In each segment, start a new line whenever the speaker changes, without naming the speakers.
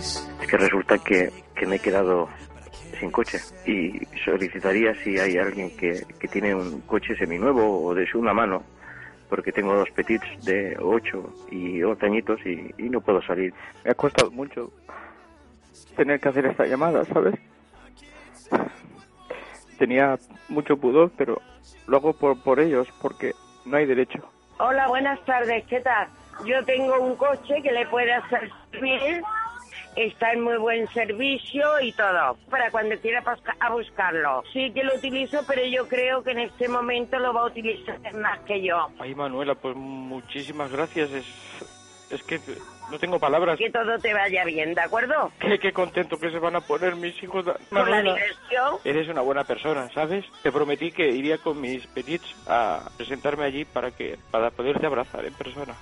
Es que resulta que, que me he quedado sin coche y solicitaría si hay alguien que, que tiene un coche seminuevo o de segunda mano porque tengo dos petits de 8 y 11 añitos y, y no puedo salir.
Me ha costado mucho tener que hacer esta llamada, ¿sabes? Tenía mucho pudor, pero lo hago por, por ellos, porque no hay derecho.
Hola, buenas tardes, ¿qué tal? Yo tengo un coche que le puede hacer servir, está en muy buen servicio y todo, para cuando quiera a buscarlo. Sí que lo utilizo, pero yo creo que en este momento lo va a utilizar más que yo.
Ay, Manuela, pues muchísimas gracias. Es, es que no tengo palabras.
Que todo te vaya bien, ¿de acuerdo?
Qué, qué contento que se van a poner mis hijos.
Por la diversión.
eres una buena persona, ¿sabes? Te prometí que iría con mis petits a presentarme allí para que para poderte abrazar en persona.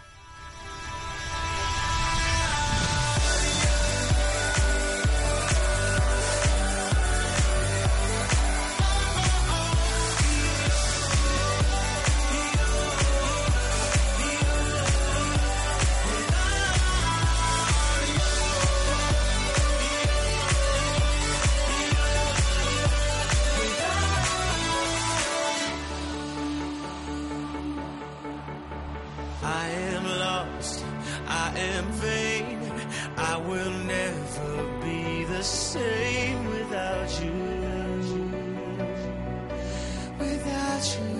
I am lost, I am vain. I will never be the same without you. Without you.